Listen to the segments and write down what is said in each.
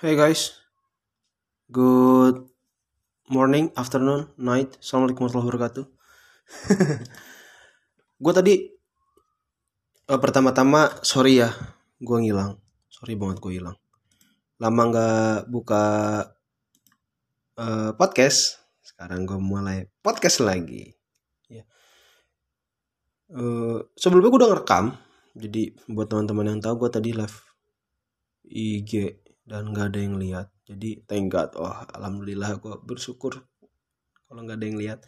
Hey guys, good morning, afternoon, night. Assalamualaikum warahmatullahi wabarakatuh. gue tadi eh, pertama-tama sorry ya, gue ngilang. Sorry banget gue hilang. Lama nggak buka eh, podcast. Sekarang gue mulai podcast lagi. Ya. Eh, sebelumnya gue udah ngerekam. Jadi buat teman-teman yang tahu gue tadi live IG dan nggak ada yang lihat. Jadi thank God. Oh alhamdulillah gue bersyukur kalau nggak ada yang lihat.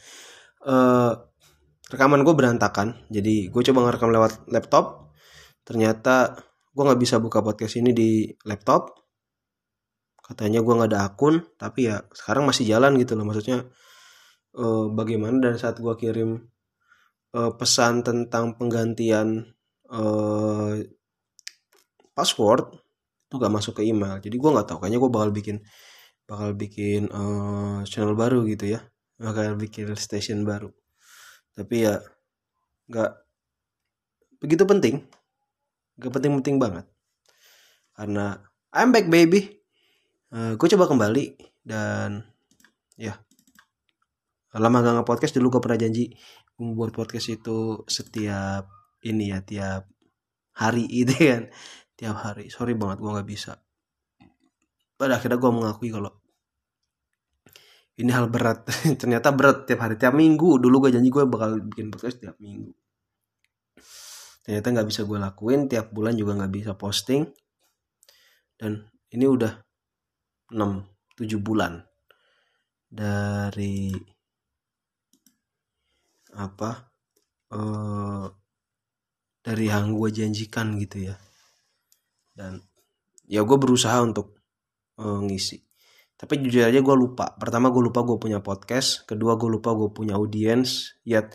Uh, rekaman gue berantakan. Jadi gue coba ngerekam lewat laptop. Ternyata gue nggak bisa buka podcast ini di laptop. Katanya gue nggak ada akun tapi ya sekarang masih jalan gitu loh. Maksudnya uh, bagaimana dan saat gue kirim uh, pesan tentang penggantian uh, password itu gak masuk ke email. Jadi gue nggak tahu kayaknya gue bakal bikin bakal bikin uh, channel baru gitu ya. Bakal bikin station baru. Tapi ya nggak begitu penting. Gak penting-penting banget. Karena I'm back baby. Uh, gue coba kembali dan ya lama gak nge-podcast dulu gue pernah janji membuat podcast itu setiap ini ya tiap hari itu kan tiap hari. Sorry banget gue nggak bisa. Pada akhirnya gue mengakui kalau ini hal berat. Ternyata berat tiap hari. Tiap minggu. Dulu gue janji gue bakal bikin podcast tiap minggu. Ternyata nggak bisa gue lakuin. Tiap bulan juga nggak bisa posting. Dan ini udah 6 7 bulan. Dari apa uh, dari yang gue janjikan gitu ya dan ya gue berusaha untuk uh, ngisi. Tapi jujur aja gue lupa. Pertama gue lupa gue punya podcast kedua gue lupa gue punya audiens ya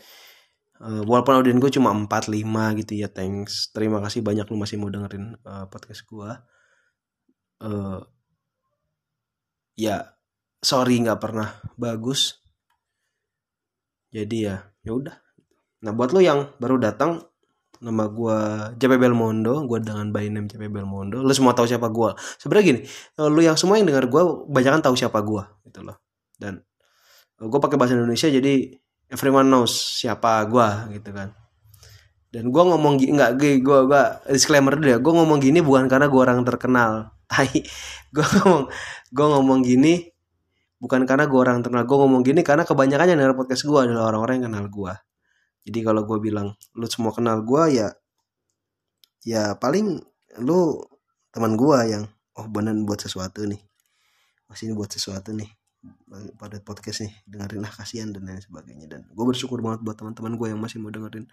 uh, walaupun audiens gue cuma 4 5 gitu ya thanks. Terima kasih banyak lu masih mau dengerin uh, podcast gue uh, ya sorry nggak pernah bagus. Jadi ya ya udah. Nah buat lo yang baru datang nama gue JP Belmondo gue dengan by name JP Belmondo. Lu semua tahu siapa gue sebenarnya gini lu yang semua yang dengar gue banyak kan tahu siapa gue gitu loh. Dan gue pakai bahasa Indonesia jadi everyone knows siapa gue gitu kan. Dan gue ngomong gini nggak gue gue gue disclaimer dulu ya gue ngomong gini bukan karena gue orang terkenal. Tai gue ngomong gue ngomong gini bukan karena gue orang terkenal. Gue ngomong gini karena kebanyakan yang denger podcast gue adalah orang-orang yang kenal gue jadi kalau gue bilang lu semua kenal gue ya ya paling lu teman gue yang oh bener buat sesuatu nih. Masih buat sesuatu nih pada podcast nih dengerin lah kasihan dan lain sebagainya. Dan gue bersyukur banget buat teman-teman gue yang masih mau dengerin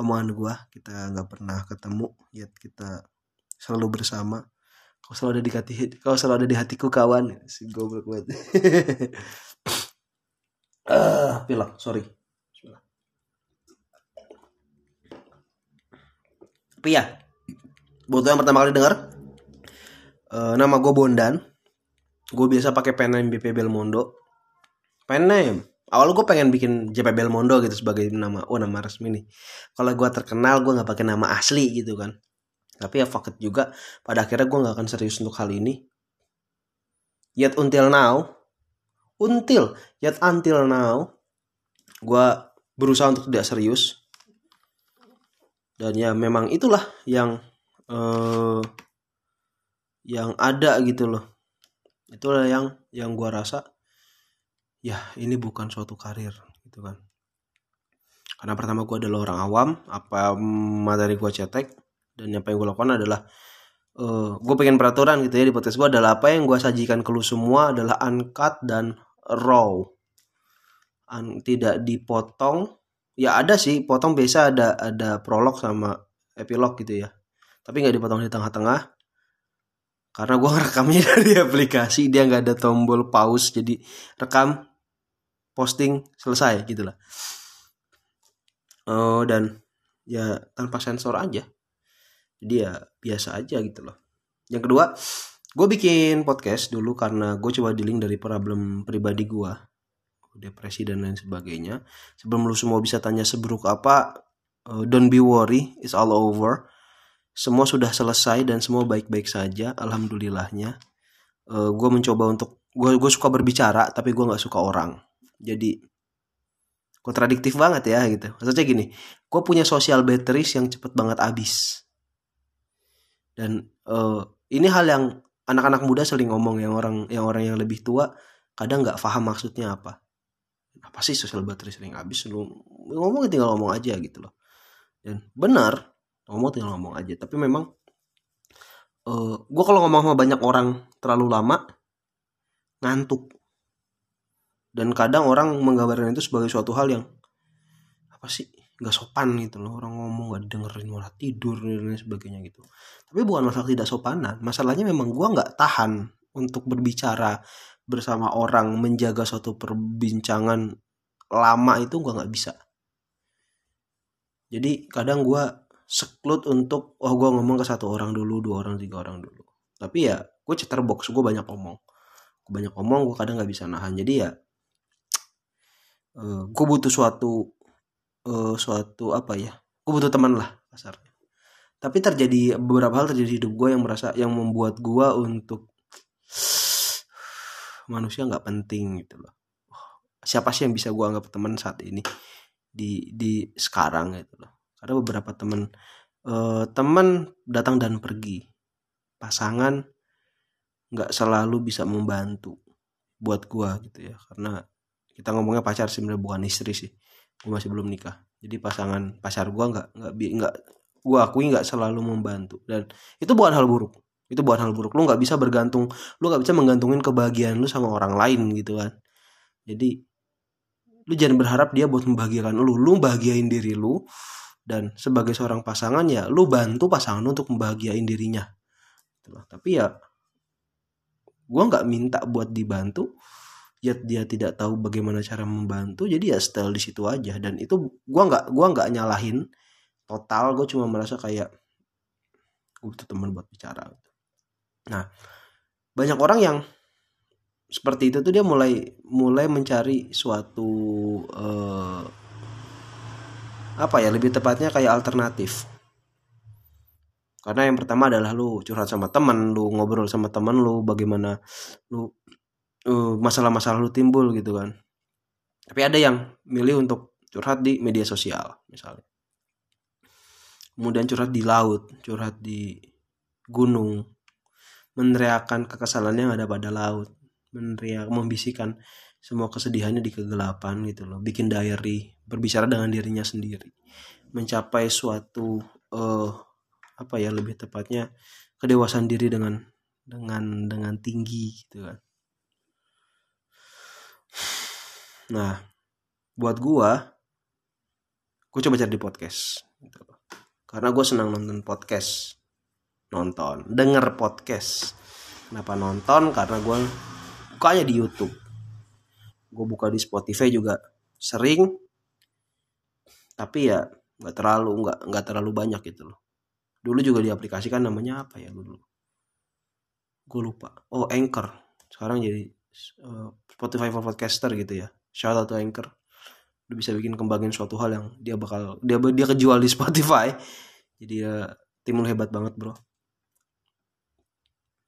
omongan gue kita nggak pernah ketemu ya kita selalu bersama. Kau selalu ada di hati kau selalu ada di hatiku kawan. Si goblok banget. Ah pilek sorry tapi ya buat yang pertama kali denger uh, nama gue Bondan. Gue biasa pakai pen name BP Belmondo. Pen name? Awal gue pengen bikin JP Belmondo gitu sebagai nama oh nama resmi nih. Kalau gue terkenal gue nggak pakai nama asli gitu kan. Tapi ya fuck juga. Pada akhirnya gue nggak akan serius untuk hal ini. Yet until now until yet until now gue berusaha untuk tidak serius dan ya memang itulah yang uh, yang ada gitu loh. Itulah yang yang gua rasa ya ini bukan suatu karir gitu kan. Karena pertama gua adalah orang awam apa materi gua cetek dan yang gua lakukan adalah uh, gue pengen peraturan gitu ya di podcast gua adalah apa yang gua sajikan ke lu semua adalah uncut dan raw. Un, tidak dipotong ya ada sih. Potong biasa ada ada prolog sama epilog gitu ya. Tapi nggak dipotong di tengah-tengah. Karena gue rekamnya dari aplikasi dia nggak ada tombol pause jadi rekam posting selesai gitu lah. Oh dan ya tanpa sensor aja. Jadi ya biasa aja gitu loh. Yang kedua gue bikin podcast dulu karena gue coba dealing dari problem pribadi gue depresi dan lain sebagainya. Sebelum lu semua bisa tanya seburuk apa, uh, don't be worry, it's all over. Semua sudah selesai dan semua baik-baik saja, alhamdulillahnya. uh, gue mencoba untuk gue gue suka berbicara tapi gue nggak suka orang jadi kontradiktif banget ya gitu maksudnya gini gue punya social batteries yang cepet banget habis dan uh, ini hal yang anak-anak muda sering ngomong yang orang yang orang yang lebih tua kadang nggak paham maksudnya apa apa sih social battery sering habis? Lu ngomong tinggal ngomong aja gitu loh. Dan benar ngomong tinggal ngomong aja. Tapi memang uh, eh, gue kalau ngomong sama banyak orang terlalu lama ngantuk. Dan kadang orang menggambarkan itu sebagai suatu hal yang apa sih nggak sopan gitu loh. Orang ngomong gak dengerin malah tidur dan lain sebagainya gitu. Tapi bukan masalah tidak sopanan. Masalahnya memang gue nggak tahan untuk berbicara bersama orang menjaga suatu perbincangan lama itu gue nggak bisa. Jadi kadang gue seklut untuk oh gue ngomong ke satu orang dulu dua orang tiga orang dulu. Tapi ya gue chatterbox gue banyak ngomong. Gue banyak ngomong gue kadang nggak bisa nahan. Jadi ya uh, eh, gue butuh suatu uh, suatu apa ya gue butuh teman lah kasarnya. Tapi terjadi beberapa hal terjadi di hidup gue yang merasa yang membuat gue untuk manusia nggak penting gitu loh. Siapa sih yang bisa gue anggap teman saat ini? Di di sekarang gitu loh. Karena beberapa teman uh, teman datang dan pergi. Pasangan nggak selalu bisa membantu buat gue gitu ya. Karena kita ngomongnya pacar sih bukan istri sih. Gue masih belum nikah. Jadi pasangan pacar gue nggak nggak nggak gue akui nggak selalu membantu. Dan itu bukan hal buruk itu bukan hal buruk. Lu nggak bisa bergantung lu nggak bisa menggantungin kebahagiaan lu sama orang lain gitu kan. Jadi lu jangan berharap dia buat membahagiakan lu. Lu bahagiain diri lu dan sebagai seorang pasangan ya lu bantu pasangan lu untuk membahagiain dirinya. Gitu tapi ya gue nggak minta buat dibantu. Ya dia tidak tahu bagaimana cara membantu jadi ya style di situ aja. Dan itu gua nggak gua nggak nyalahin. Total gue cuma merasa kayak gue butuh teman buat bicara nah banyak orang yang seperti itu tuh dia mulai mulai mencari suatu uh, apa ya lebih tepatnya kayak alternatif. Karena yang pertama adalah lu curhat sama temen lu ngobrol sama temen lu bagaimana lu uh, masalah-masalah lu timbul gitu kan. Tapi ada yang milih untuk curhat di media sosial misalnya. Kemudian curhat di laut curhat di gunung meneriakan kekesalan yang ada pada laut meneriak membisikkan semua kesedihannya di kegelapan gitu loh bikin diary berbicara dengan dirinya sendiri mencapai suatu uh, apa ya lebih tepatnya kedewasaan diri dengan dengan dengan tinggi gitu kan Nah, buat gua, gua coba cari di podcast. Gitu. Karena gue senang nonton podcast, nonton, denger podcast. Kenapa nonton? Karena gue bukanya di YouTube. Gue buka di Spotify juga sering, tapi ya nggak terlalu nggak nggak terlalu banyak gitu loh. Dulu juga diaplikasikan namanya apa ya dulu? Gue lupa. Oh Anchor. Sekarang jadi uh, Spotify for podcaster gitu ya shout out to Anchor lu bisa bikin kembangin suatu hal yang dia bakal dia dia kejual di Spotify jadi ya tim lu hebat banget bro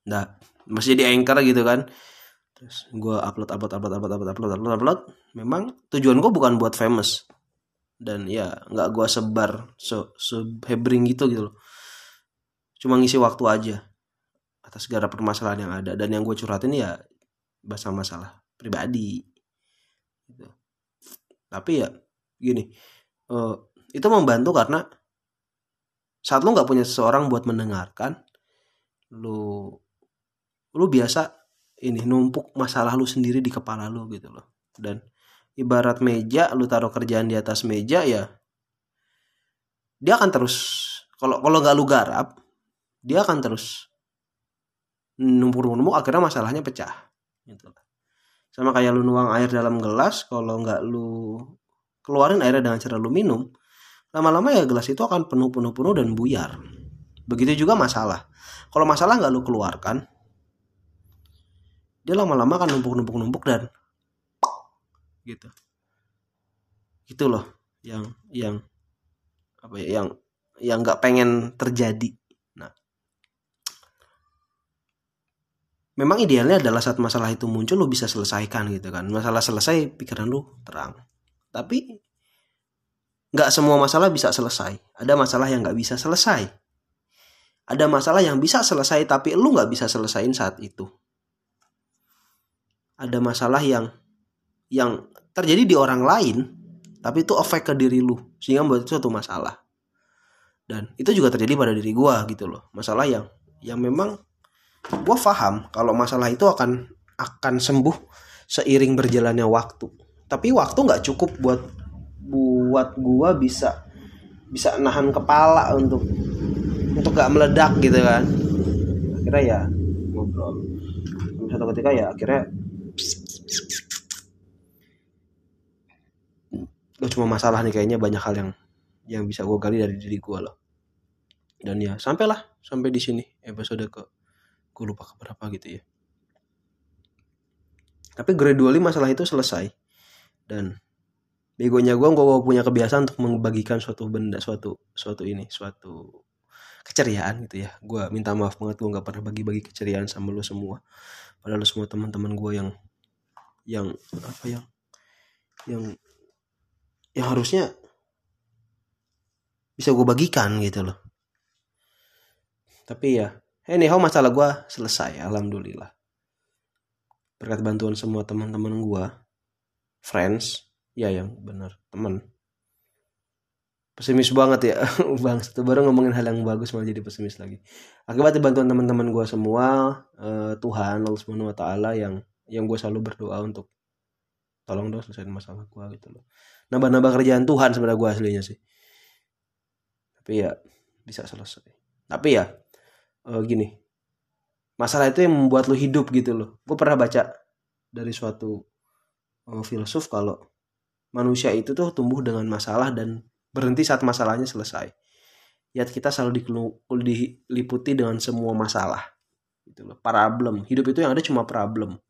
nah masih di Anchor gitu kan. Terus gue upload upload upload upload upload upload upload upload. Memang tujuan gue bukan buat famous. Dan ya nggak gue sebar so so hebring gitu gitu loh. Cuma ngisi waktu aja atas segala permasalahan yang ada. Dan yang gue curhatin ya bahasa masalah pribadi. Gitu. tapi ya gini uh, itu membantu karena saat lu nggak punya seseorang buat mendengarkan lu lu biasa ini numpuk masalah lu sendiri di kepala lu gitu loh. Dan ibarat meja lu taruh kerjaan di atas meja ya dia akan terus kalau kalau nggak lu garap dia akan terus numpuk-numpuk akhirnya masalahnya pecah gitu sama kayak lu nuang air dalam gelas kalau nggak lu keluarin airnya dengan cara lu minum lama-lama ya gelas itu akan penuh penuh penuh dan buyar. Begitu juga masalah. Kalau masalah nggak lu keluarkan dia lama-lama akan numpuk numpuk numpuk dan gitu. Gitu loh yang yang apa ya yang yang nggak pengen terjadi. Nah memang idealnya adalah saat masalah itu muncul lu bisa selesaikan gitu kan. Masalah selesai pikiran lu terang. Tapi nggak semua masalah bisa selesai. Ada masalah yang nggak bisa selesai. Ada masalah yang bisa selesai tapi lu nggak bisa selesaiin saat itu ada masalah yang yang terjadi di orang lain tapi itu efek ke diri lu sehingga membuat itu suatu masalah. Dan itu juga terjadi pada diri gua gitu loh. Masalah yang yang memang gue paham kalau masalah itu akan akan sembuh seiring berjalannya waktu. Tapi waktu nggak cukup buat buat gue bisa bisa nahan kepala untuk untuk gak meledak gitu kan. Akhirnya ya ngobrol. Satu ketika ya akhirnya gak cuma masalah nih kayaknya banyak hal yang yang bisa gue gali dari diri gue loh. Dan ya sampailah sampai di sini episode ke gue lupa keberapa gitu ya. Tapi gradually masalah itu selesai. Dan begonya gue gue punya kebiasaan untuk membagikan suatu benda suatu suatu ini suatu keceriaan gitu ya. Gue minta maaf banget gue nggak pernah bagi-bagi keceriaan sama lo semua. Padahal lo semua teman-teman gue yang yang apa yang yang yang harusnya bisa gue bagikan gitu loh. Tapi ya anyhow masalah gue selesai alhamdulillah. Berkat bantuan semua teman-teman gue friends ya yang benar teman. Pesimis banget ya bang. Satu baru ngomongin hal yang bagus malah jadi pesimis lagi. Akibat bantuan teman-teman gue semua uh, Tuhan Allah Subhanahu Wa Taala yang yang gue selalu berdoa untuk tolong dong selesaiin masalah gue gitu loh. Nambah-nambah kerjaan Tuhan sebenarnya gue aslinya sih. Tapi ya bisa selesai. Tapi ya uh, gini. Masalah itu yang membuat lo hidup gitu loh. Gue pernah baca dari suatu uh, filsuf kalau manusia itu tuh tumbuh dengan masalah dan berhenti saat masalahnya selesai. Ya kita selalu diliputi dengan semua masalah gitu loh. Problem. Hidup itu yang ada cuma problem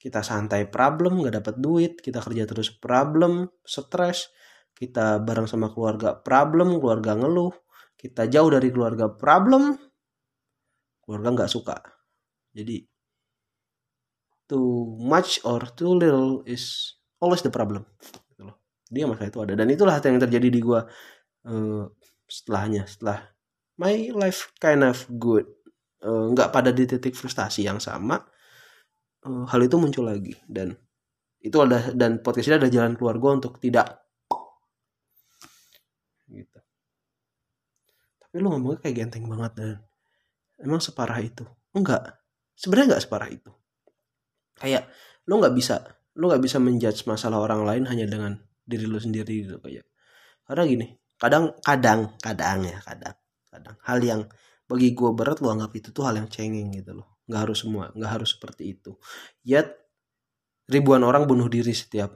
kita santai problem nggak dapat duit kita kerja terus problem stres. Kita bareng sama keluarga problem keluarga ngeluh. Kita jauh dari keluarga problem keluarga nggak suka. Jadi too much or too little is always the problem gitu loh. Dia masalah itu ada. Dan itulah yang terjadi di gua uh, setelahnya setelah my life kind of good. Uh, nggak pada di titik frustasi yang sama uh, hal itu muncul lagi. Dan itu ada dan podcast ini ada jalan keluar gua untuk tidak. Gitu. Tapi lu ngomongnya kayak genteng banget dan. Emang separah itu? Enggak. Sebenarnya enggak separah itu. Kayak lo nggak bisa lo nggak bisa menjudge masalah orang lain hanya dengan diri lo sendiri gitu kayak. Karena gini kadang kadang kadang ya kadang kadang. Hal yang bagi gue berat lo anggap itu tuh hal yang cengeng gitu loh nggak harus semua nggak harus seperti itu. Yet ribuan orang bunuh diri setiap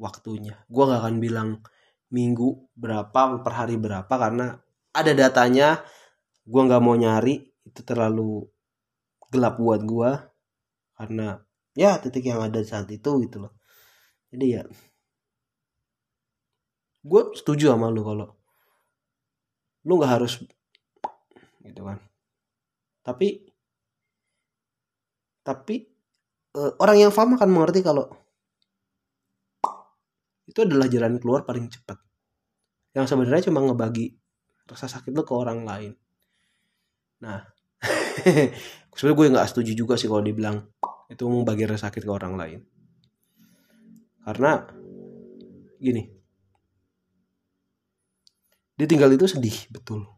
waktunya. Gue nggak akan bilang minggu berapa per hari berapa karena ada datanya gue nggak mau nyari itu terlalu gelap buat gue karena ya titik yang ada saat itu gitu loh. Jadi ya gue setuju sama lu kalau lu nggak harus gitu kan. Tapi tapi uh, orang yang paham akan mengerti kalau itu adalah jalan keluar paling cepat. Yang sebenarnya cuma ngebagi rasa sakit lu ke orang lain. Nah sebenarnya gue nggak setuju juga sih kalau dibilang itu membagi rasa sakit ke orang lain. Karena gini. Ditinggal itu sedih betul.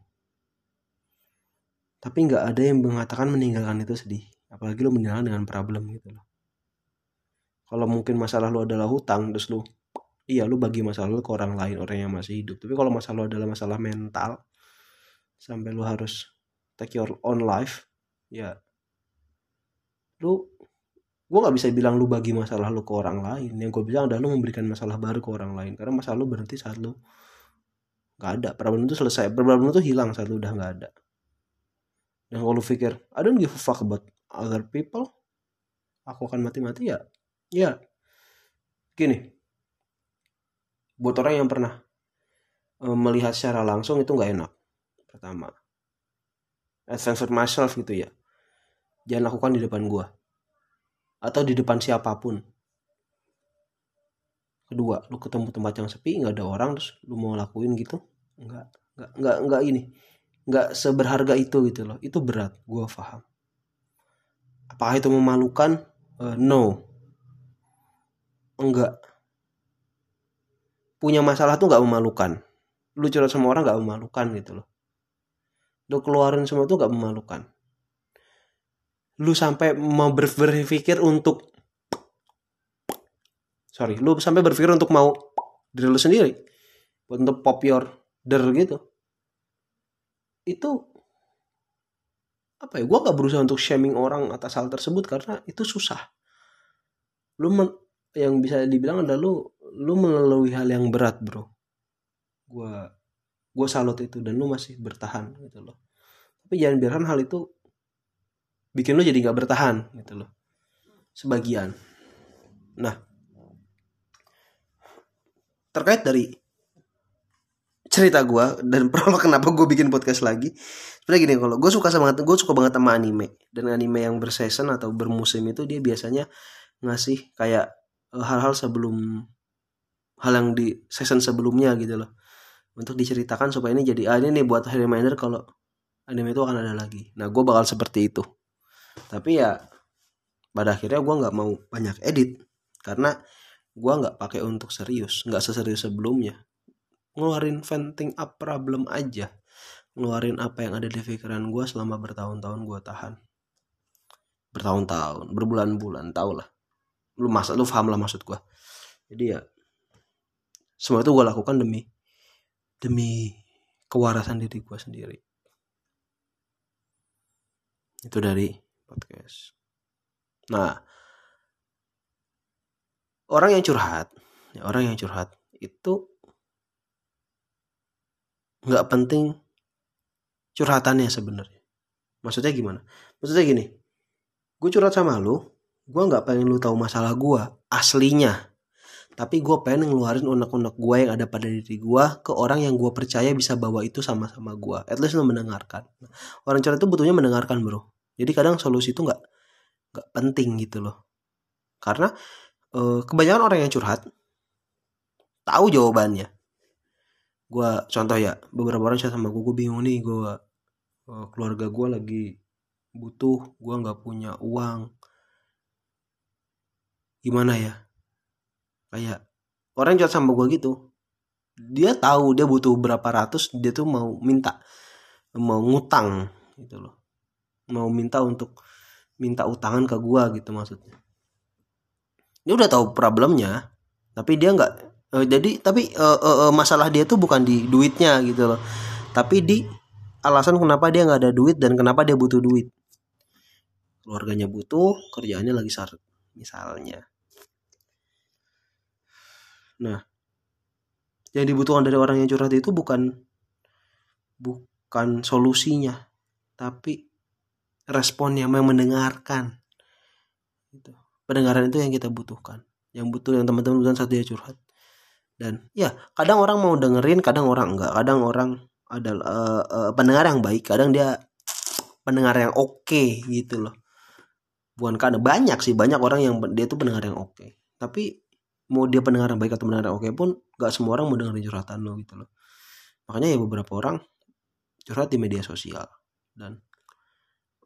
Tapi nggak ada yang mengatakan meninggalkan itu sedih apalagi lo meninggalkan dengan problem gitu loh. Kalau mungkin masalah lo adalah hutang terus lo iya lo bagi masalah lo ke orang lain orang yang masih hidup. Tapi kalau masalah lo adalah masalah mental sampai lo harus take your own life ya lu gue nggak bisa bilang lu bagi masalah lu ke orang lain. Yang gue bilang adalah lu memberikan masalah baru ke orang lain. Karena masalah lu berhenti saat lu nggak ada. Problem itu selesai problem itu hilang saat lu udah nggak ada. Dan kalau lu pikir I don't give a fuck about other people? Aku akan mati-mati ya? Ya. Gini. Buat orang yang pernah eh, melihat secara langsung itu nggak enak. Pertama. For myself gitu ya. Jangan lakukan di depan gue atau di depan siapa pun. Kedua lu ketemu tempat yang sepi nggak ada orang terus lu mau lakuin gitu nggak nggak nggak nggak ini. Nggak seberharga itu gitu loh. Itu berat. Gue paham apakah itu memalukan? Uh, no. Enggak. Punya masalah tuh nggak memalukan. Lu curhat sama orang nggak memalukan gitu loh. Lu keluarin semua tuh nggak memalukan. Lu sampai mau berpikir untuk sorry lu sampai berpikir untuk mau diri lu sendiri. Untuk pop your der gitu. Itu apa ya? Gue gak berusaha untuk shaming orang atas hal tersebut karena itu susah. Lu men, yang bisa dibilang adalah lu lu melalui hal yang berat bro. Gue gue salut itu dan lu masih bertahan gitu loh. Tapi jangan biarkan hal itu bikin lu jadi gak bertahan gitu loh. Sebagian. Nah. Terkait dari cerita gue dan prolog kenapa gue bikin podcast lagi. Sebenarnya gini kalau gue suka sama gue suka banget sama anime. Dan anime yang berseason atau bermusim itu dia biasanya ngasih kayak eh, hal-hal sebelum hal yang di season sebelumnya gitu loh. Untuk diceritakan supaya ini jadi ah ini nih buat reminder kalau anime itu akan ada lagi. Nah gue bakal seperti itu. Tapi ya pada akhirnya gue nggak mau banyak edit karena gue nggak pakai untuk serius nggak seserius sebelumnya ngeluarin venting up problem aja. Ngeluarin apa yang ada di pikiran gue selama bertahun-tahun gue tahan. Bertahun-tahun berbulan-bulan tau lah. Lu masa lu paham lah maksud gue jadi ya semua itu gue lakukan demi demi kewarasan diri gue sendiri. Itu dari podcast. Nah orang yang curhat ya orang yang curhat itu nggak penting curhatannya sebenarnya. Maksudnya gimana? Maksudnya gini gue curhat sama lu gue nggak pengen lu tahu masalah gue aslinya. Tapi gue pengen ngeluarin unek-unek gue yang ada pada diri gue ke orang yang gue percaya bisa bawa itu sama-sama gue at least lu mendengarkan. Orang curhat itu butuhnya mendengarkan bro. Jadi kadang solusi itu nggak nggak penting gitu loh. Karena uh, kebanyakan orang yang curhat tahu jawabannya gue contoh ya beberapa orang curhat sama gue gue bingung nih gue uh, keluarga gue lagi butuh gue nggak punya uang. Gimana ya? Kayak orang curhat sama gue gitu dia tahu dia butuh berapa ratus dia tuh mau minta mau ngutang gitu loh. Mau minta untuk minta utangan ke gue gitu maksudnya. Dia udah tahu problemnya tapi dia nggak uh, jadi tapi uh, uh, masalah dia tuh bukan di duitnya gitu loh. Tapi di alasan kenapa dia nggak ada duit dan kenapa dia butuh duit. Keluarganya butuh kerjaannya lagi syarat misalnya. Nah yang dibutuhkan dari orang yang curhat itu bukan bukan solusinya tapi responnya yang mendengarkan. Pendengaran itu yang kita butuhkan. Yang butuh yang teman-teman butuhkan saat dia curhat dan ya kadang orang mau dengerin kadang orang enggak. Kadang orang adalah uh, uh, pendengar yang baik kadang dia pendengar yang oke okay, gitu loh. Bukan karena banyak sih banyak orang yang dia tuh pendengar yang oke. Okay. tapi mau dia pendengar yang baik atau pendengar yang oke okay pun gak semua orang mau dengerin curhatan lo gitu loh. Makanya ya beberapa orang curhat di media sosial. Dan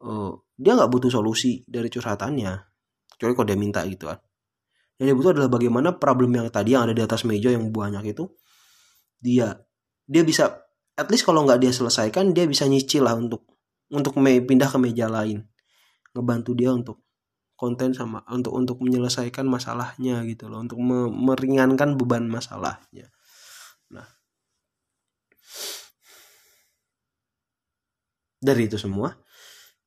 uh, dia nggak butuh solusi dari curhatannya. Kecuali kalau dia minta gitu kan yang dia butuh adalah bagaimana problem yang tadi yang ada di atas meja yang banyak itu dia dia bisa at least kalau nggak dia selesaikan dia bisa nyicil lah untuk untuk me, pindah ke meja lain. Ngebantu dia untuk konten sama untuk untuk menyelesaikan masalahnya gitu loh untuk me, meringankan beban masalahnya. Nah. Dari itu semua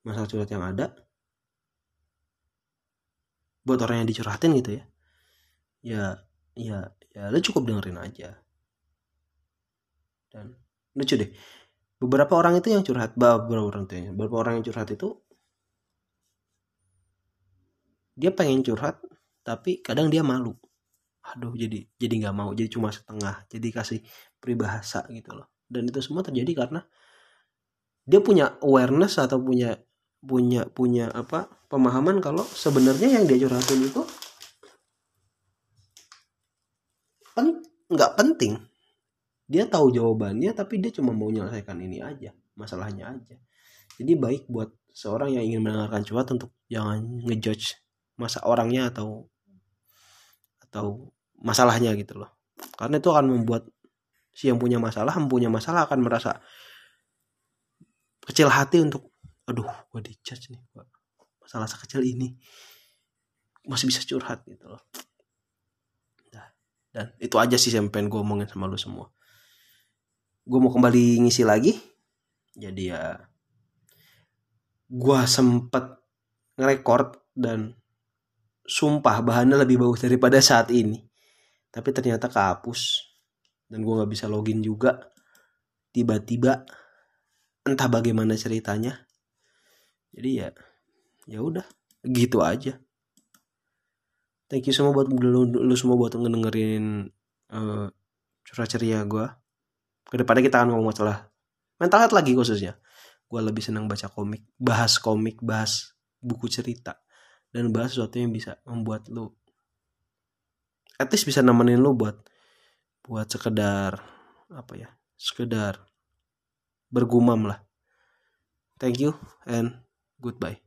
masalah curhat yang ada buat orang yang dicurhatin gitu ya ya ya ya lu cukup dengerin aja. Dan lucu deh beberapa orang itu yang curhat beberapa orang itu beberapa orang yang curhat itu dia pengen curhat tapi kadang dia malu. Aduh jadi jadi nggak mau jadi cuma setengah jadi kasih peribahasa gitu loh. Dan itu semua terjadi karena dia punya awareness atau punya punya punya apa pemahaman kalau sebenarnya yang dia curhatin itu pen nggak penting. Dia tahu jawabannya tapi dia cuma mau menyelesaikan ini aja masalahnya aja. Jadi baik buat seorang yang ingin mendengarkan curhat untuk jangan ngejudge masa orangnya atau atau masalahnya gitu loh. Karena itu akan membuat si yang punya masalah punya masalah akan merasa kecil hati untuk aduh gue dijudge nih masalah sekecil ini masih bisa curhat gitu loh dan itu aja sih yang pengen gue omongin sama lu semua. Gue mau kembali ngisi lagi. Jadi ya gue sempet ngerekord dan sumpah bahannya lebih bagus daripada saat ini. Tapi ternyata kehapus. Dan gue nggak bisa login juga. Tiba-tiba entah bagaimana ceritanya. Jadi ya ya udah gitu aja thank you semua buat lu, lu semua buat ngedengerin uh, curah ceria gue ke depannya kita akan ngomong masalah mental health lagi khususnya. Gue lebih senang baca komik bahas komik bahas buku cerita dan bahas sesuatu yang bisa membuat lu at least bisa nemenin lu buat buat sekedar apa ya sekedar bergumam lah. Thank you and Goodbye.